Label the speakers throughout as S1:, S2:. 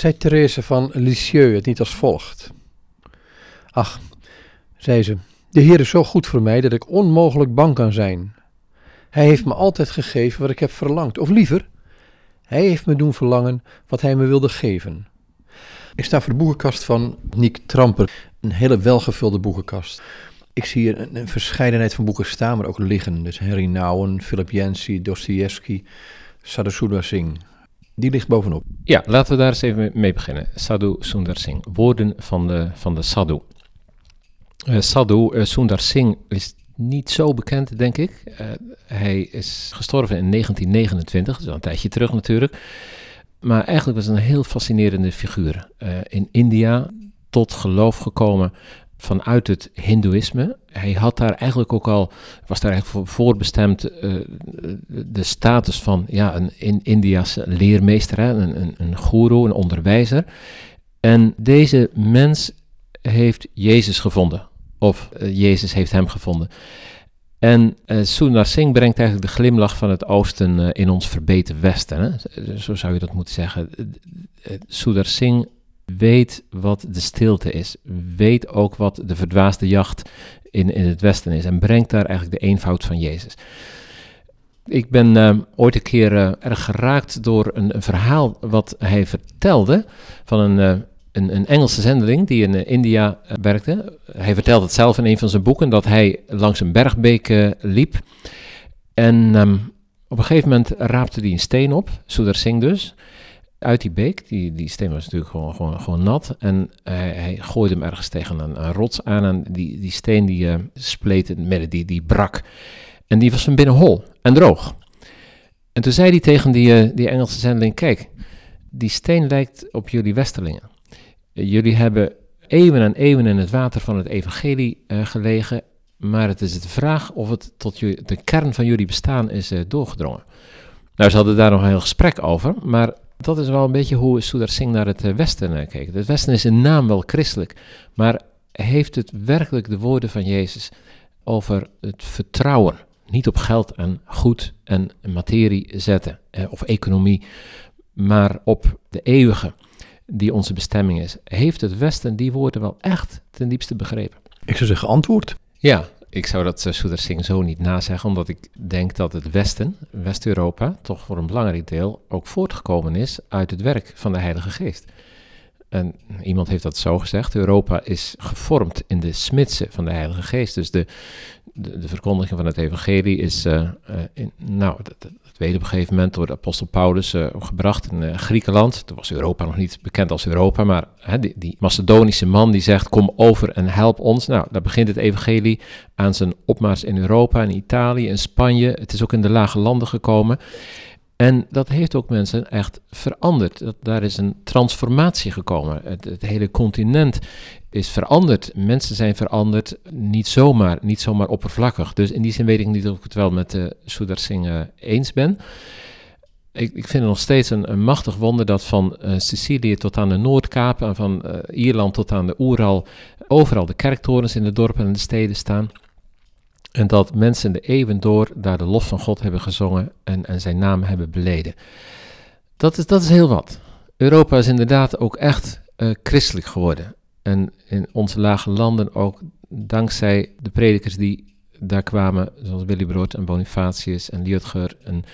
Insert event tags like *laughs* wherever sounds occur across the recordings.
S1: Zei Therese van Lisieux het niet als volgt. Ach, zei ze, de Heer is zo goed voor mij dat ik onmogelijk bang kan zijn. Hij heeft me altijd gegeven wat ik heb verlangd, of liever, hij heeft me doen verlangen wat hij me wilde geven. Ik sta voor de boekenkast van Nick Tramper, een hele welgevulde boekenkast. Ik zie een, een verscheidenheid van boeken staan, maar ook liggen. Dus Henry Nouwen, Philip Yancey, Dostoevsky, Sadhu Singh. Die ligt bovenop.
S2: Ja, laten we daar eens even mee beginnen. Sadhu Sundar Singh, woorden van de, van de Sadhu. Uh, Sadhu uh, Sundar Singh is niet zo bekend, denk ik. Uh, hij is gestorven in 1929, dus al een tijdje terug natuurlijk. Maar eigenlijk was een heel fascinerende figuur. In India tot geloof gekomen vanuit het Hindoeïsme. Hij had daar eigenlijk ook al, was daar eigenlijk voor voorbestemd uh, de status van ja, een in Indiase leermeester, hè, een, een, een guru, een onderwijzer. En deze mens heeft Jezus gevonden. Of uh, Jezus heeft hem gevonden. En uh, Sundar Singh brengt eigenlijk de glimlach van het oosten in ons verbeten westen. Hè? Zo zou je dat moeten zeggen. Uh, Sundar Singh weet wat de stilte is. Weet ook wat de verdwaasde jacht in, in het westen is. En brengt daar eigenlijk de eenvoud van Jezus. Ik ben ooit een keer erg geraakt door een, verhaal wat hij vertelde van een een, een, Engelse zendeling die in uh, India werkte. Hij vertelt het zelf in een van zijn boeken dat hij langs een bergbeek liep. En um, op een gegeven moment raapte hij een steen op, Sudar Singh dus, uit die beek. Die, die steen was natuurlijk gewoon, gewoon, gewoon nat. En hij gooide hem ergens tegen een, een, rots aan en die, die steen die spleet in het midden, die, die brak. En die was van binnen hol en droog. En toen zei hij tegen die, die Engelse zendeling, kijk, die steen lijkt op jullie westerlingen. Jullie hebben eeuwen en eeuwen in het water van het evangelie uh, gelegen, maar het is de vraag of het tot de kern van jullie bestaan is uh, doorgedrongen. Nou, ze hadden daar nog een heel gesprek over, maar dat is wel een beetje hoe Sudar Singh naar het uh, Westen keek. Het Westen is in naam wel christelijk, maar heeft het werkelijk de woorden van Jezus over het vertrouwen, niet op geld en goed en materie zetten, of economie, maar op de eeuwige die onze bestemming is, heeft het Westen die woorden wel echt ten diepste begrepen?
S1: Ik zou zeggen antwoord.
S2: Ja, ik zou dat uh, Sudar Singh zo niet nazeggen, omdat ik denk dat het Westen, West-Europa, toch voor een belangrijk deel ook voortgekomen is uit het werk van de Heilige Geest. En iemand heeft dat zo gezegd: Europa is gevormd in de smidse van de Heilige Geest. Dus de, de, verkondiging van het Evangelie is, uh, uh, in, nou, dat, dat, werd op een gegeven moment door de apostel Paulus uh, gebracht in Griekenland. Toen was Europa nog niet bekend als Europa, maar hè, die, die, Macedonische man die zegt: Kom over en help ons. Nou, daar begint het Evangelie aan zijn opmars in Europa, in Italië, in Spanje. Het is ook in de lage landen gekomen. En dat heeft ook mensen echt veranderd. Dat, daar is een transformatie gekomen. Het, hele continent is veranderd. Mensen zijn veranderd, niet zomaar, niet zomaar oppervlakkig. Dus in die zin weet ik niet of ik het wel met uh, Sudar Singh uh, eens ben. Ik, ik, vind het nog steeds een, een machtig wonder dat van uh, Sicilië tot aan de Noordkaap en van uh, Ierland tot aan de Oeral overal de kerktorens in de dorpen en de steden staan. En dat mensen de eeuwen door daar de lof van God hebben gezongen en, en zijn naam hebben beleden. Dat is, dat is heel wat. Europa is inderdaad ook echt uh, christelijk geworden. En in onze lage landen ook dankzij de predikers die daar kwamen, zoals Willy Brood en Bonifatius en Liutger en,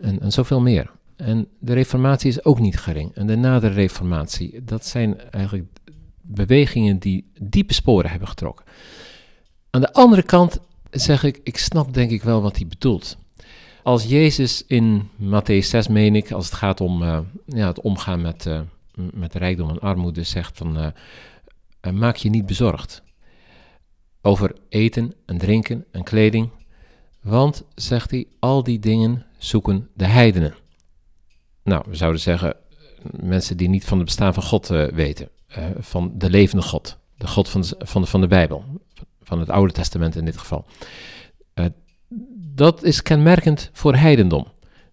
S2: en, en zoveel meer. En de reformatie is ook niet gering. En de nadere reformatie, dat zijn eigenlijk bewegingen die diepe sporen hebben getrokken. Aan de andere kant zeg ik, ik snap denk ik wel wat hij bedoelt. Als Jezus in Matthäus 6, meen ik, als het gaat om uh, ja, het omgaan met, uh, met rijkdom en armoede, zegt van uh, maak je niet bezorgd over eten en drinken en kleding, want, zegt hij, al die dingen zoeken de heidenen. Nou, we zouden zeggen, mensen die niet van het bestaan van God weten, van de levende God, de God van van van de Bijbel, van het Oude Testament in dit geval. Uh, dat is kenmerkend voor heidendom.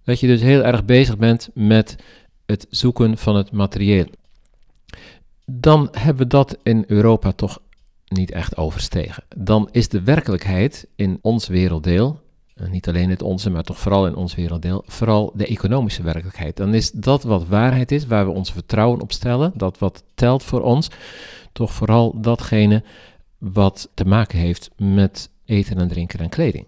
S2: Dat je dus heel erg bezig bent met het zoeken van het materieel. Dan hebben we dat in Europa toch niet echt overstegen. Dan is de werkelijkheid in ons werelddeel eh, niet alleen het onze, maar toch vooral in ons werelddeel, vooral de economische werkelijkheid. Dan is dat wat waarheid is, waar we ons vertrouwen op stellen, dat wat telt voor ons, toch vooral datgene wat te maken heeft met eten en drinken en kleding.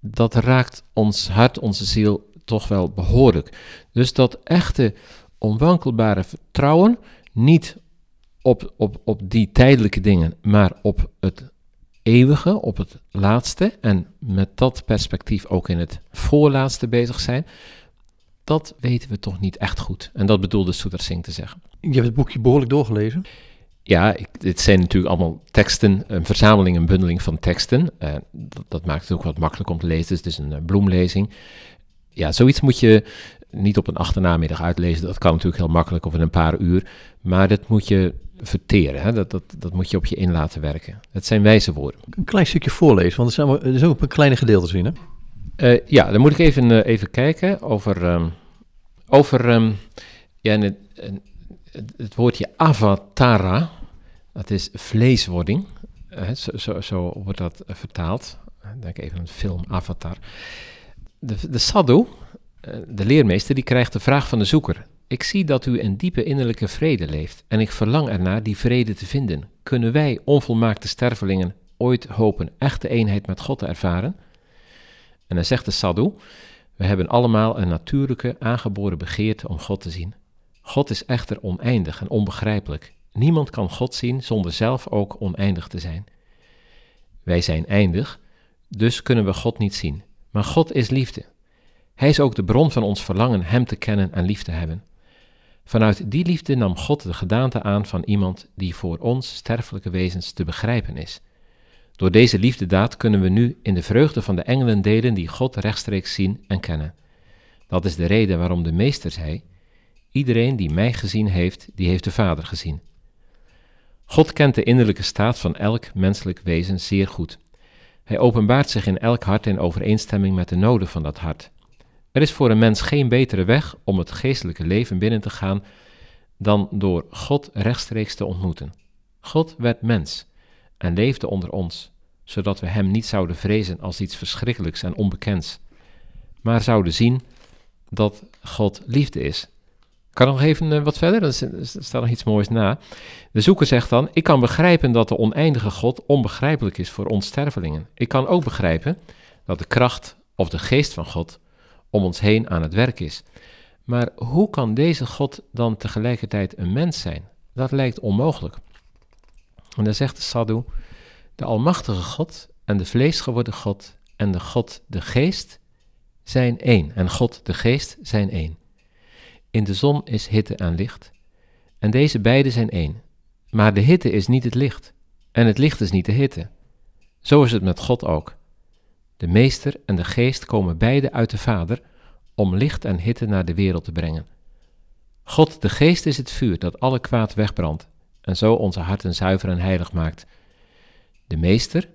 S2: Dat raakt ons hart, onze ziel toch wel behoorlijk. Dus dat echte onwankelbare vertrouwen, niet op, op, op die tijdelijke dingen, maar op het eeuwige, op het laatste en met dat perspectief ook in het voorlaatste bezig zijn, dat weten we toch niet echt goed. En dat bedoelde Soeder Singh te zeggen.
S1: Je hebt het boekje behoorlijk doorgelezen.
S2: Ja, ik, dit zijn natuurlijk allemaal teksten, een verzameling, een bundeling van teksten. Uh, dat, dat, maakt het ook wat makkelijk om te lezen, dus het is een uh, bloemlezing. Ja, zoiets moet je niet op een achternamiddag uitlezen. Dat kan natuurlijk heel makkelijk of in een paar uur. Maar dat moet je verteren. Hè? Dat, dat, dat moet je op je in laten werken. Het zijn wijze woorden.
S1: Een klein stukje voorlezen, want er, zijn, er is ook een kleine gedeelte in, hè?
S2: Uh, ja, dan moet ik even, uh, even kijken over... Um, over um, ja, het, het, het, woordje avatara, dat is vleeswording. Uh, zo, zo, zo, wordt dat vertaald. Denk even aan de film Avatar. De, de de leermeester, die krijgt de vraag van de zoeker. Ik zie dat u in diepe innerlijke vrede leeft en ik verlang ernaar die vrede te vinden. Kunnen wij, onvolmaakte stervelingen, ooit hopen echte eenheid met God te ervaren? En dan zegt de sadhu, we hebben allemaal een natuurlijke, aangeboren begeerte om God te zien. God is echter oneindig en onbegrijpelijk. Niemand kan God zien zonder zelf ook oneindig te zijn. Wij zijn eindig, dus kunnen we God niet zien. Maar God is liefde. Hij is ook de bron van ons verlangen Hem te kennen en lief te hebben. Vanuit die liefde nam God de gedaante aan van iemand die voor ons sterfelijke wezens te begrijpen is. Door deze liefdedaad kunnen we nu in de vreugde van de engelen delen die God rechtstreeks zien en kennen. Dat is de reden waarom de meester zei: Iedereen die mij gezien heeft, die heeft de Vader gezien. God kent de innerlijke staat van elk menselijk wezen zeer goed. Hij openbaart zich in elk hart in overeenstemming met de noden van dat hart. Er is voor een mens geen betere weg om het geestelijke leven binnen te gaan dan door God rechtstreeks te ontmoeten. God werd mens en leefde onder ons, zodat we Hem niet zouden vrezen als iets verschrikkelijks en onbekends, maar zouden zien dat God liefde is. Kan nog even uh, wat verder? Er staat nog iets moois na. De zoeker zegt dan: Ik kan begrijpen dat de oneindige God onbegrijpelijk is voor ons stervelingen. Ik kan ook begrijpen dat de kracht of de geest van God om ons heen aan het werk is. Maar hoe kan deze God dan tegelijkertijd een mens zijn? Dat lijkt onmogelijk. En dan zegt de Sadhu, de almachtige God en de vleesgeworden God en de God de geest zijn één. En God de geest zijn één. In de zon is hitte en licht. En deze beide zijn één. Maar de hitte is niet het licht. En het licht is niet de hitte. Zo is het met God ook. De meester en de geest komen beide uit de Vader om licht en hitte naar de wereld te brengen. God, de geest, is het vuur dat alle kwaad wegbrandt en zo onze harten zuiver en heilig maakt. De meester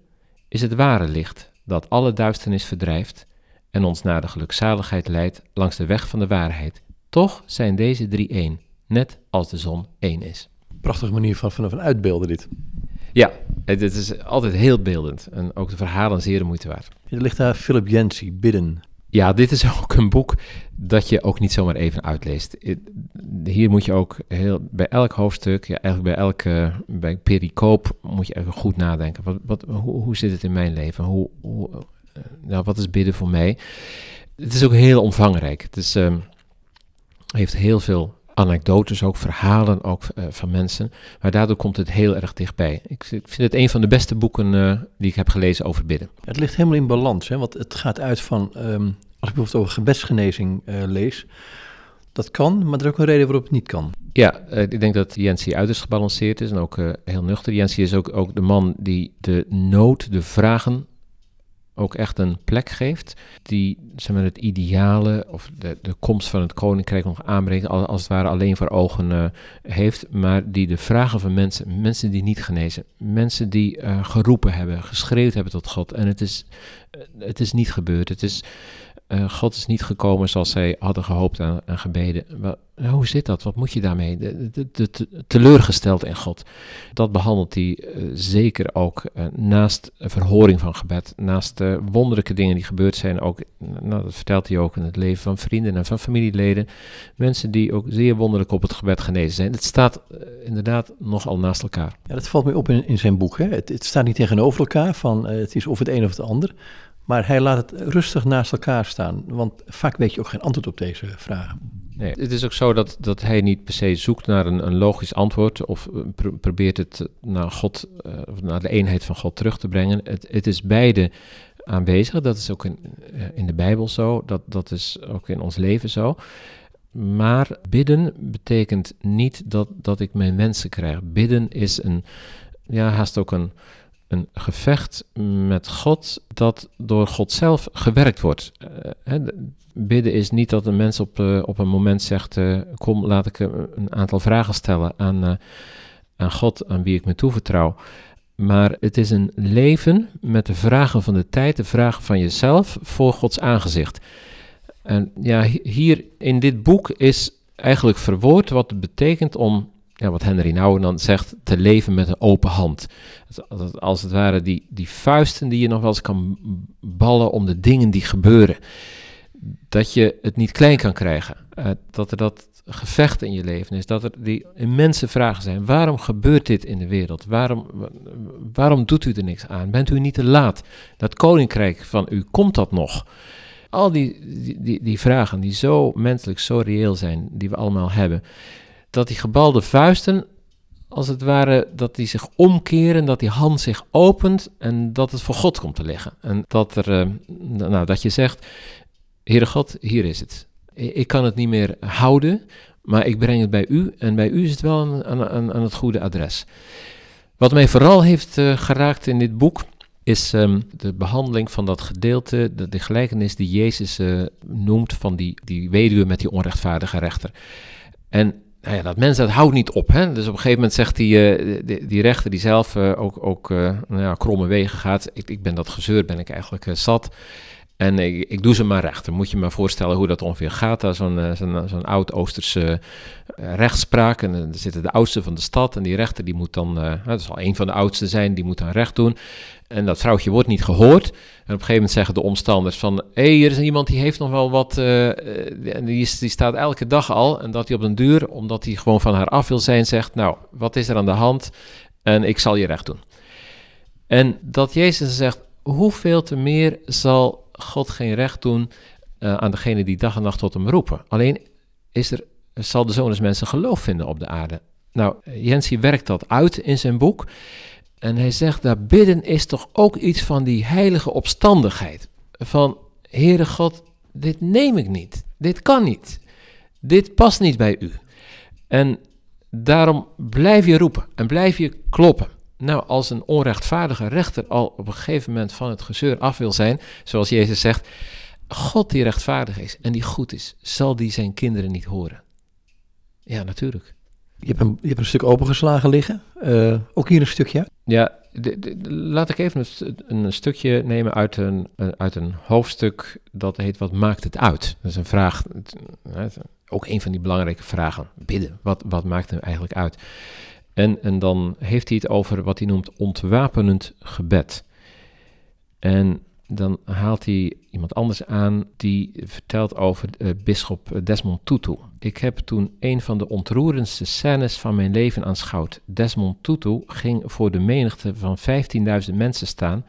S2: is het ware licht dat alle duisternis verdrijft en ons naar de gelukzaligheid leidt langs de weg van de waarheid. Toch zijn deze drie één, net als de zon één is.
S1: Prachtige manier van, van, van uitbeelden dit.
S2: Ja, het, het, is altijd heel beeldend en ook de verhalen zeer de moeite waard.
S1: Er ligt daar Philip Yancey, Bidden.
S2: Ja, dit is *laughs* ook een boek dat je ook niet zomaar even uitleest. Hier moet je ook heel, bij elk hoofdstuk, ja, eigenlijk bij elke bij pericoop, moet je even goed nadenken. Wat, wat, hoe, hoe zit het in mijn leven? Hoe, hoe, nou, wat is bidden voor mij? Het is ook heel omvangrijk. Het is, um, heeft heel veel anekdotes, ook verhalen ook, uh, van mensen. Maar daardoor komt het heel erg dichtbij. Ik, ik vind het een van de beste boeken uh, die ik heb gelezen over bidden.
S1: Het ligt helemaal in balans, hè? want het gaat uit van, um, als ik bijvoorbeeld over gebedsgenezing uh, lees, dat kan, maar er is ook een reden waarop het niet kan.
S2: Ja, ik denk dat Jensi uiterst gebalanceerd is en ook heel nuchter. Jensi is ook, ook de man die de nood, de vragen ook echt een plek geeft die zeg maar, het ideale of de, de komst van het koninkrijk nog aanbrengt, als, het ware alleen voor ogen uh, heeft, maar die de vragen van mensen, mensen die niet genezen, mensen die uh, geroepen hebben, geschreeuwd hebben tot God en het is, uh, het is niet gebeurd, het is, God is niet gekomen zoals zij hadden gehoopt en gebeden. Hoe zit dat? Wat moet je daarmee? De, teleurgesteld in God. Dat behandelt hij uh, zeker ook uh, naast verhoring van gebed, naast de wonderlijke dingen die gebeurd zijn. Ook, nou, dat vertelt hij ook in het leven van vrienden en van familieleden. Mensen die ook zeer wonderlijk op het gebed genezen zijn. Het staat inderdaad nogal naast elkaar.
S1: Ja, dat valt mij op in, in zijn boek. Hè? Het, het, staat niet tegenover elkaar, van het is of het een of het ander. Maar hij laat het rustig naast elkaar staan, want vaak weet je ook geen antwoord op deze vragen.
S2: Nee, het is ook zo dat, dat hij niet per se zoekt naar een, een logisch antwoord of eh, probeert het naar God, uh, naar de eenheid van God terug te brengen. Het, het is beide aanwezig. Dat is ook in, eh, in de Bijbel zo, dat, dat is ook in ons leven zo. Maar bidden betekent niet dat, dat ik mijn wensen krijg. Bidden is een, ja, haast ook een, een gevecht met God dat door God zelf gewerkt wordt. Uh, bidden is niet dat een mens op, uh, op een moment zegt: uh, Kom, laat ik een aantal vragen stellen aan, aan God, aan wie ik me toevertrouw. Maar het is een leven met de vragen van de tijd, de vragen van jezelf voor Gods aangezicht. En ja, hier in dit boek is eigenlijk verwoord wat het betekent om wat Henry Nouwen dan zegt, te leven met een open hand. Als het ware die, die vuisten die je nog wel eens kan ballen om de dingen die gebeuren. Dat je het niet klein kan krijgen. Uh, dat er dat gevecht in je leven is. Dat er die immense vragen zijn. Waarom gebeurt dit in de wereld? Waarom, waarom doet u er niks aan? Bent u niet te laat? Dat koninkrijk van u, komt dat nog? Al die, die, die vragen die zo menselijk, zo reëel zijn, die we allemaal hebben dat die gebalde vuisten, als het ware, dat die zich omkeren, dat die hand zich opent en dat het voor God komt te liggen. En dat, er, uh, nou, dat je zegt, Heere God, hier is het. Ik kan het niet meer houden, maar ik breng het bij u en bij u is het wel aan, het goede adres. Wat mij vooral heeft uh, geraakt in dit boek, is um, de behandeling van dat gedeelte, de, gelijkenis die Jezus uh, noemt van die, die weduwe met die onrechtvaardige rechter. En nou ja, dat mens dat houdt niet op. Hè? Dus op een gegeven moment zegt die, uh, die, rechter die zelf uh, ook, ook uh, nou ja, kromme wegen gaat. Ik, ik ben dat gezeur, ben ik eigenlijk zat. En ik, doe ze maar rechter. Moet je me voorstellen hoe dat ongeveer gaat. Daar zo'n zo'n zo'n oud-Oosterse rechtspraak. En er zitten de oudste van de stad. En die rechter die moet dan, dat zal een van de oudsten zijn, die moet dan recht doen. En dat vrouwtje wordt niet gehoord. En op een gegeven moment zeggen de omstanders van... hé, hey, hier is iemand die heeft nog wel wat... Uh, die, die staat elke dag al. En dat hij op een duur, omdat hij gewoon van haar af wil zijn... zegt, nou, wat is er aan de hand? En ik zal je recht doen. En dat Jezus zegt, hoeveel te meer zal God geen recht doen... Uh, aan degene die dag en nacht tot hem roepen. Alleen is er, zal de zoon des mensen geloof vinden op de aarde. Nou, Jensie werkt dat uit in zijn boek... En hij zegt, dat bidden is toch ook iets van die heilige opstandigheid. Van, Heere God, dit neem ik niet. Dit kan niet. Dit past niet bij u. En daarom blijf je roepen en blijf je kloppen. Nou, als een onrechtvaardige rechter al op een gegeven moment van het gezeur af wil zijn, zoals Jezus zegt, God die rechtvaardig is en die goed is, zal die zijn kinderen niet horen? Ja, natuurlijk.
S1: Je hebt een, je hebt een stuk opengeslagen liggen. Uh, ook hier een stukje.
S2: Ja, de, de, laat ik even een, een, stukje nemen uit een, uit een hoofdstuk dat heet Wat maakt het uit? Dat is een vraag, ook een van die belangrijke vragen. Bidden, wat, wat maakt het eigenlijk uit? En, en dan heeft hij het over wat hij noemt ontwapenend gebed. En dan haalt hij iemand anders aan die vertelt over uh, bisschop Desmond Tutu. Ik heb toen een van de ontroerendste scènes van mijn leven aanschouwd. Desmond Tutu ging voor de menigte van 15.000 mensen staan,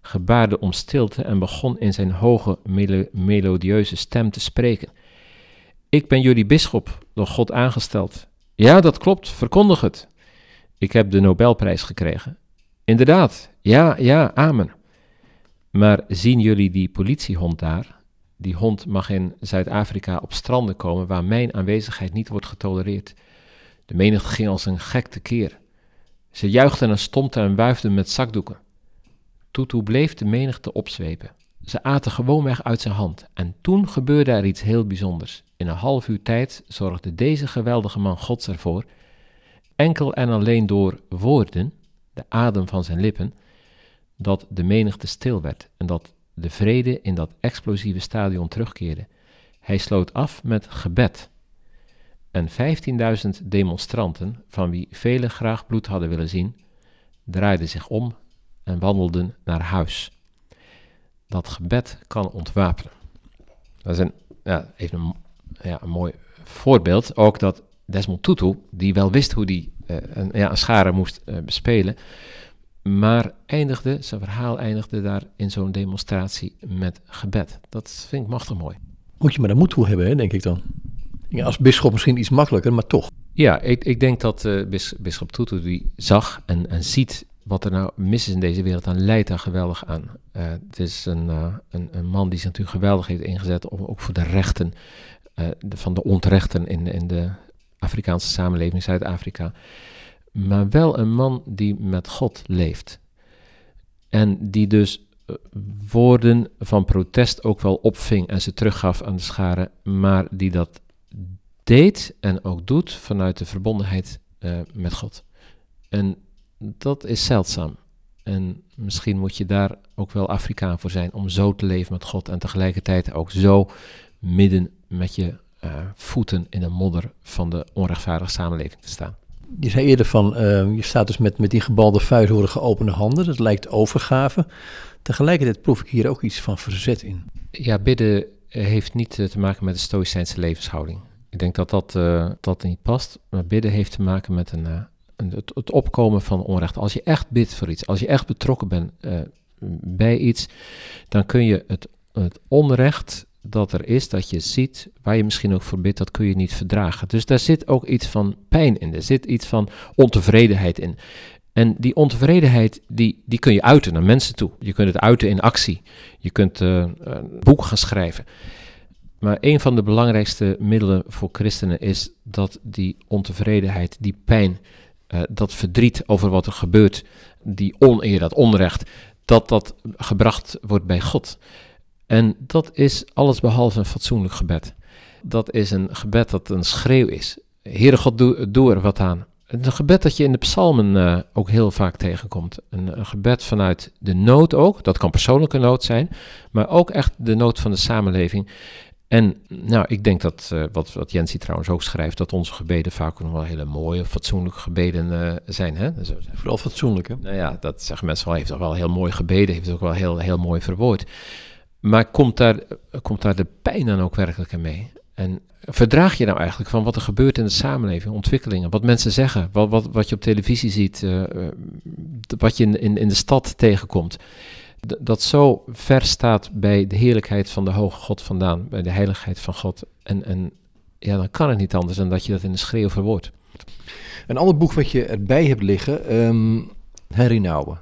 S2: gebaarde om stilte en begon in zijn hoge melo melodieuze stem te spreken. Ik ben jullie bisschop, door God aangesteld. Ja, dat klopt, verkondig het. Ik heb de Nobelprijs gekregen. Inderdaad, ja, ja, amen. Maar zien jullie die politiehond daar? Die hond mag in Zuid-Afrika op stranden komen waar mijn aanwezigheid niet wordt getolereerd. De menigte ging als een gek tekeer. Ze juichten en stompten en wuifden met zakdoeken. Tutu bleef de menigte opzwepen. Ze aten gewoonweg uit zijn hand. En toen gebeurde er iets heel bijzonders. In een half uur tijd zorgde deze geweldige man Gods ervoor, enkel en alleen door woorden, de adem van zijn lippen, dat de menigte stil werd en dat de vrede in dat explosieve stadion terugkeerde. Hij sloot af met gebed. En 15.000 demonstranten, van wie velen graag bloed hadden willen zien, draaiden zich om en wandelden naar huis. Dat gebed kan ontwapenen. Dat is een, ja, even een, ja, een mooi voorbeeld. Ook dat Desmond Tutu, die wel wist hoe hij uh, een, ja, een schare moest uh, bespelen, maar eindigde, zijn verhaal eindigde daar in zo'n demonstratie met gebed. Dat vind ik machtig mooi.
S1: Moet je maar de moed toe hebben, hè, denk ik dan. Ja, als bisschop misschien iets makkelijker, maar toch.
S2: Ja, ik, ik denk dat uh, bis, bisschop Tutu die zag en, en ziet wat er nou mis is in deze wereld, dan leidt daar geweldig aan. Uh, het is een, uh, een, een, man die zich natuurlijk geweldig heeft ingezet, om, ook voor de rechten de, van de ontrechten in, in de Afrikaanse samenleving, Zuid-Afrika. Maar wel een man die met God leeft. En die dus woorden van protest ook wel opving en ze teruggaf aan de scharen, maar die dat deed en ook doet vanuit de verbondenheid met God. En dat is zeldzaam. En misschien moet je daar ook wel Afrikaan voor zijn om zo te leven met God en tegelijkertijd ook zo midden met je uh, voeten in de modder van de onrechtvaardige samenleving te staan.
S1: Je zei eerder van, uh, je staat dus met, met die gebalde vuist horen geopende handen. Dat lijkt overgave. Tegelijkertijd proef ik hier ook iets van verzet in.
S2: Ja, bidden heeft niet te maken met de stoïcijnse levenshouding. Ik denk dat dat, uh, dat niet past. Maar bidden heeft te maken met een, een, het, het, opkomen van onrecht. Als je echt bidt voor iets, als je echt betrokken bent uh, bij iets, dan kun je het, het onrecht dat er is, dat je ziet, waar je misschien ook voor bidt, dat kun je niet verdragen. Dus daar zit ook iets van pijn in, er zit iets van ontevredenheid in. En die ontevredenheid, die, die kun je uiten naar mensen toe. Je kunt het uiten in actie. Je kunt uh, een boek gaan schrijven. Maar een van de belangrijkste middelen voor christenen is dat die ontevredenheid, die pijn, uh, dat verdriet over wat er gebeurt, die oneer, dat onrecht, dat dat gebracht wordt bij God. En dat is alles behalve een fatsoenlijk gebed. Dat is een gebed dat een schreeuw is. Heere God, doe, er wat aan. Een gebed dat je in de psalmen uh, ook heel vaak tegenkomt. Een, een, gebed vanuit de nood ook. Dat kan persoonlijke nood zijn. Maar ook echt de nood van de samenleving. En nou, ik denk dat, uh, wat, wat Jensie trouwens ook schrijft, dat onze gebeden vaak nog wel hele mooie, fatsoenlijke gebeden uh, zijn. Hè?
S1: Vooral fatsoenlijk, hè?
S2: Nou ja, dat zeggen mensen wel, heeft toch wel heel mooi gebeden, heeft ook wel heel, heel mooi verwoord. Maar komt daar, komt daar de pijn dan ook werkelijk mee? En verdraag je nou eigenlijk van wat er gebeurt in de samenleving, ontwikkelingen, wat mensen zeggen, wat, wat, wat je op televisie ziet, uh, wat je in, in, in de stad tegenkomt? Dat zo ver staat bij de heerlijkheid van de hoge God vandaan, bij de heiligheid van God. En, en ja, dan kan het niet anders dan dat je dat in de schreeuw verwoordt.
S1: Een ander boek wat je erbij hebt liggen, um, Henry Nouwen.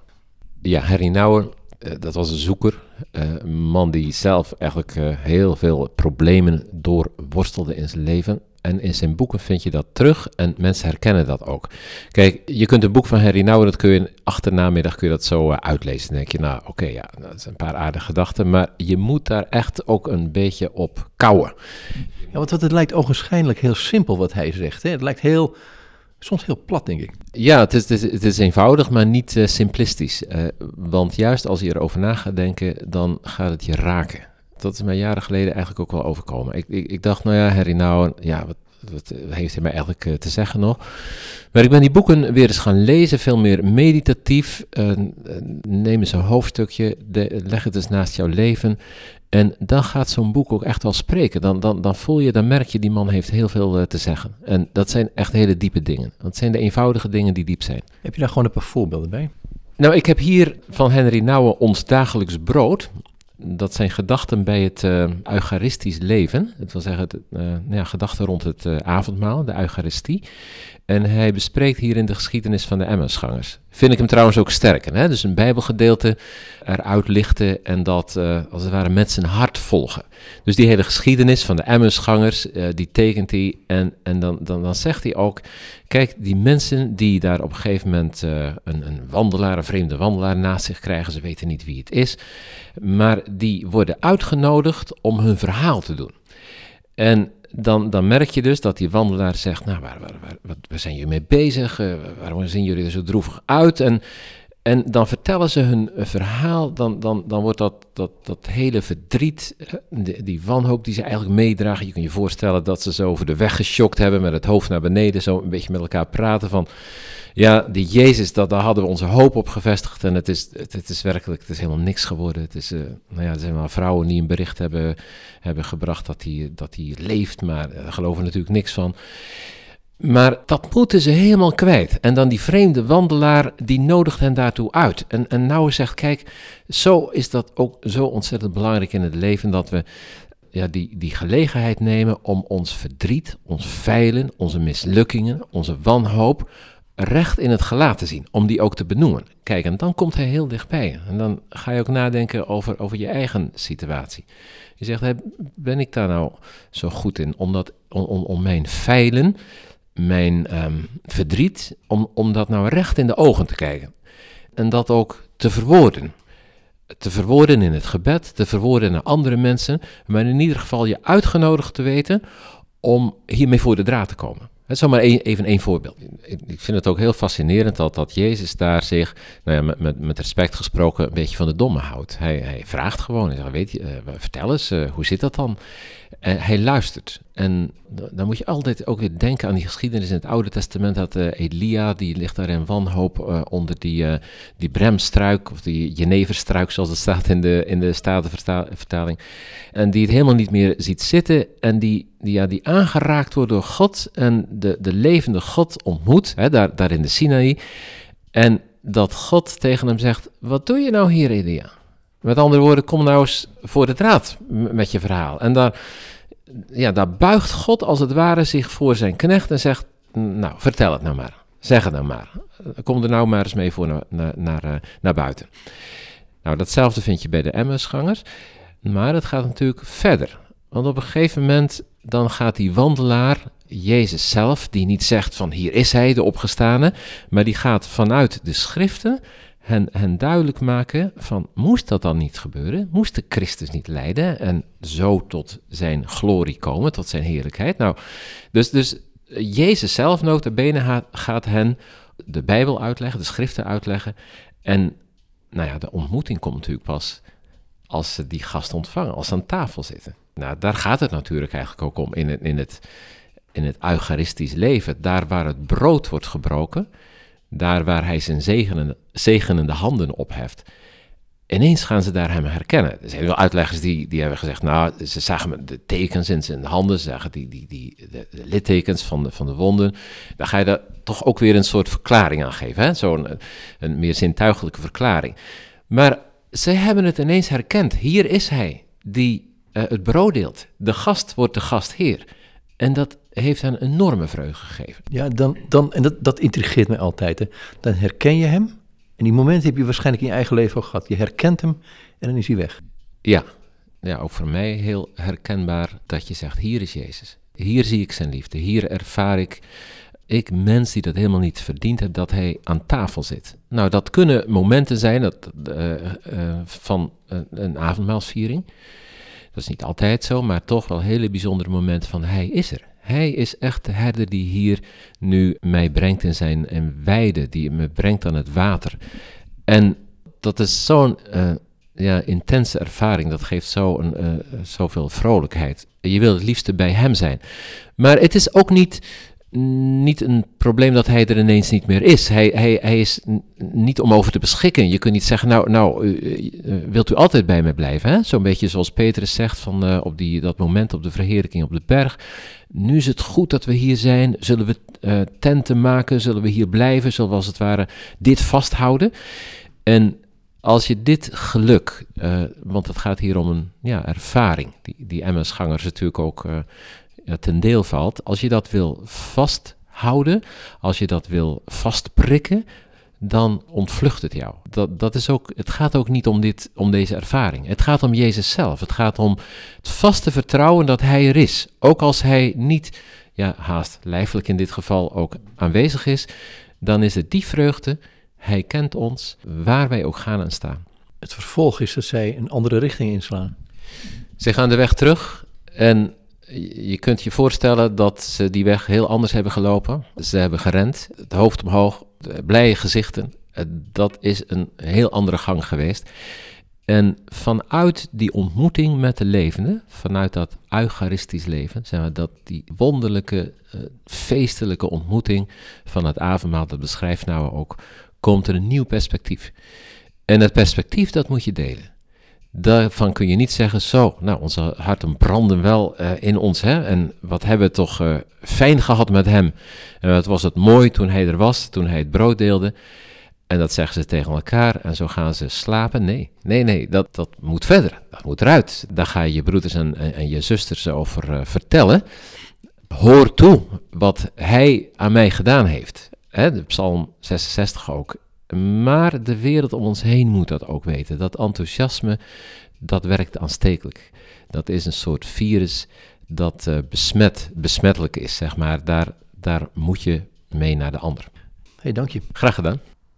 S2: Ja, Henry Nouwen, uh, dat was een zoeker. Uh, een man die zelf eigenlijk uh, heel veel problemen doorworstelde in zijn leven. En in zijn boeken vind je dat terug en mensen herkennen dat ook. Kijk, je kunt een boek van Henry Nouwen, dat kun je achternamiddag kun je dat zo uh, uitlezen. Dan denk je, nou oké, okay, ja, dat zijn een paar aardige gedachten. Maar je moet daar echt ook een beetje op kouwen.
S1: Ja, want het lijkt ogenschijnlijk heel simpel wat hij zegt. Hè? Het lijkt heel, soms heel plat, denk ik.
S2: Ja, het is, het is, het is eenvoudig, maar niet uh, simplistisch. Uh, want juist als je erover na gaat denken, dan gaat het je raken dat is mij jaren geleden eigenlijk ook wel overkomen. Ik, ik, ik dacht, nou ja, Harry nou, ja, wat, wat heeft hij mij eigenlijk uh, te zeggen nog? Maar ik ben die boeken weer eens gaan lezen, veel meer meditatief. Uh, neem eens een hoofdstukje, de, leg het eens naast jouw leven. En dan gaat zo'n boek ook echt wel spreken. Dan, dan, dan voel je, dan merk je, die man heeft heel veel uh, te zeggen. En dat zijn echt hele diepe dingen. Dat zijn de eenvoudige dingen die diep zijn.
S1: Heb je daar gewoon een paar voorbeelden bij?
S2: Nou, ik heb hier van Henry Nouwen Ons Dagelijks Brood dat zijn gedachten bij het uh, Eucharistisch leven. Dat wil zeggen, het, uh, nou ja, gedachten rond het uh, avondmaal, de Eucharistie. En hij bespreekt hierin de geschiedenis van de Emmausgangers. Vind ik hem trouwens ook sterk. Hè? Dus een bijbelgedeelte eruit lichten en dat als het ware met zijn hart volgen. Dus die hele geschiedenis van de Emmausgangers, die tekent hij. En, en dan, dan, dan zegt hij ook, kijk, die mensen die daar op een gegeven moment een, een wandelaar, een vreemde wandelaar naast zich krijgen. Ze weten niet wie het is. Maar die worden uitgenodigd om hun verhaal te doen. En dan, dan merk je dus dat die wandelaar zegt, nou, waar, waar, waar, waar zijn jullie mee bezig? Uh, waarom zien jullie er zo droevig uit? En En dan vertellen ze hun verhaal, dan, dan, dan wordt dat, dat, dat hele verdriet, eh, die, die wanhoop die ze eigenlijk meedragen. Je kunt je voorstellen dat ze zo over de weg geschokt hebben met het hoofd naar beneden, zo een beetje met elkaar praten van, ja, die Jezus, dat, daar hadden we onze hoop op gevestigd en het is, het, is werkelijk, het is helemaal niks geworden. Het is, uh, nou ja, er zijn wel vrouwen die een bericht hebben, hebben gebracht dat hij dat leeft, maar daar geloven natuurlijk niks van. Maar dat moeten ze helemaal kwijt. En dan die vreemde wandelaar, die nodigt hen daartoe uit. En, en nou zegt, kijk, zo is dat ook zo ontzettend belangrijk in het leven, dat we ja, die, die gelegenheid nemen om ons verdriet, ons feilen, onze mislukkingen, onze wanhoop, recht in het gelaat te zien, om die ook te benoemen. Kijk, en dan komt hij heel dichtbij. En dan ga je ook nadenken over, over je eigen situatie. Je zegt, ben ik daar nou zo goed in om, dat, om, om, om mijn feilen mijn ehm, verdriet, om, om dat nou recht in de ogen te kijken. En dat ook te verwoorden. Te verwoorden in het gebed, te verwoorden naar andere mensen, maar in ieder geval je uitgenodigd te weten om hiermee voor de draad te komen. Het is maar even één voorbeeld. Ik vind het ook heel fascinerend dat, dat Jezus daar zich, nou met, met, met respect gesproken, een beetje van de domme houdt. Hij, hij vraagt gewoon, hij zegt, weet je, uh, vertel eens, uh, hoe zit dat dan? Uh, hij luistert. En dan moet je altijd ook weer denken aan die geschiedenis in het Oude Testament. Dat Elia, die ligt daar in wanhoop onder die, die bremstruik, of die jeneverstruik, zoals het staat in de, in de Statenvertaling. En die het helemaal niet meer ziet zitten en die, die, ja, die aangeraakt wordt door God en de, de levende God ontmoet, hè, daar, daar in de Sinaï. En dat God tegen hem zegt, wat doe je nou hier Elia? Met andere woorden, kom nou eens voor de draad met je verhaal. En daar, ja, daar buigt God als het ware zich voor zijn knecht en zegt, nou, vertel het nou maar. Zeg het nou maar. Kom er nou maar eens mee voor naar, naar, naar, eh, buiten. Nou, datzelfde vind je bij de Emmersgangers. Maar het gaat natuurlijk verder. Want op een gegeven moment dan gaat die wandelaar, Jezus zelf, die niet zegt van hier is hij, de opgestane, maar die gaat vanuit de schriften hen, duidelijk maken van moest dat dan niet gebeuren? Moest de Christus niet lijden en zo tot zijn glorie komen, tot zijn heerlijkheid? Nou, dus, dus Jezus zelf notabene gaat hen de Bijbel uitleggen, de schriften uitleggen en nou ja, de ontmoeting komt natuurlijk pas als ze die gast ontvangen, als ze aan tafel zitten. Nou, daar gaat het natuurlijk eigenlijk ook om in het, in het, in het Eucharistisch leven. Daar waar het brood wordt gebroken, daar waar hij zijn zegenende, handen opheft. Ineens gaan ze daar hem herkennen. Er zijn wel uitleggers die, die hebben gezegd, nou, ze zagen de tekens in zijn handen, ze zagen die, die, die, de, littekens van de, van de wonden. Dan ga je daar toch ook weer een soort verklaring aan geven, zo'n een, meer zintuigelijke verklaring. Maar zij hebben het ineens herkend. Hier is hij, die uh, het brood deelt. De gast wordt de gastheer. En dat heeft hen een enorme vreugde gegeven.
S1: Ja, dan, dan, en dat, dat intrigeert mij altijd. Hè. Dan herken je hem. En die momenten heb je waarschijnlijk in je eigen leven ook gehad. Je herkent hem en dan is hij weg.
S2: Ja, ja ook voor mij heel herkenbaar dat je zegt, hier is Jezus. Hier zie ik zijn liefde. Hier ervaar ik ik, mens die dat helemaal niet verdiend heb, dat hij aan tafel zit. Nou, dat kunnen momenten zijn dat, uh, uh, van een avondmaalsviering. Dat is niet altijd zo, maar toch wel hele bijzondere momenten van hij is er. Hij is echt de herder die hier nu mij brengt in zijn en weide, die me brengt aan het water. En dat is zo'n uh, ja, intense ervaring, dat geeft zo een, uh, zoveel vrolijkheid. Je wil het liefste bij hem zijn. Maar het is ook niet niet een probleem dat hij er ineens niet meer is. Hij, hij, hij is niet om over te beschikken. Je kunt niet zeggen, nou, nou wilt u altijd bij mij blijven? Zo'n beetje zoals Petrus zegt van, uh, op die, dat moment op de verheerlijking op de berg. Nu is het goed dat we hier zijn. Zullen we uh, tenten maken? Zullen we hier blijven? Zullen we als het ware dit vasthouden? En als je dit geluk, uh, want het gaat hier om een ja, ervaring, die, die MS-gangers natuurlijk ook ten deel valt, als je dat wil vasthouden, als je dat wil vastprikken, dan ontvlucht het jou. Dat, dat is ook, het gaat ook niet om, dit, om deze ervaring. Het gaat om Jezus zelf. Het gaat om het vaste vertrouwen dat Hij er is. Ook als Hij niet, ja, haast lijfelijk in dit geval ook aanwezig is, dan is het die vreugde. Hij kent ons, waar wij ook gaan en staan.
S1: Het vervolg is dat zij een andere richting inslaan.
S2: Ze gaan de weg terug en je kunt je voorstellen dat ze die weg heel anders hebben gelopen. Ze hebben gerend, het hoofd omhoog, blije gezichten. Eh, dat is een heel andere gang geweest. En vanuit die ontmoeting met de levende, vanuit dat eucharistisch leven, zeg maar, dat die wonderlijke, uh, feestelijke ontmoeting van het avondmaal, dat beschrijft nou ook, komt er een nieuw perspectief. En het perspectief, dat moet je delen. Daarvan kun je niet zeggen, zo, nou, onze harten branden wel uh, in ons, hè, en wat hebben we toch uh, fijn gehad met hem. En wat was het mooi toen hij er was, toen hij het brood deelde. En dat zeggen ze tegen elkaar en zo gaan ze slapen. Nee, nee, nee, dat, dat moet verder. Dat moet eruit. Daar ga je je broeders en, en, je zusters over uh, vertellen. Hoor toe wat hij aan mij gedaan heeft. Hè, Psalm 66 ook. Maar de wereld om ons heen moet dat ook weten. Dat enthousiasme, dat werkt aanstekelijk. Dat is een soort virus dat uh, besmet, besmettelijk is, zeg maar. Daar, daar moet je mee naar de ander.
S1: hey, dank je.
S2: Graag gedaan.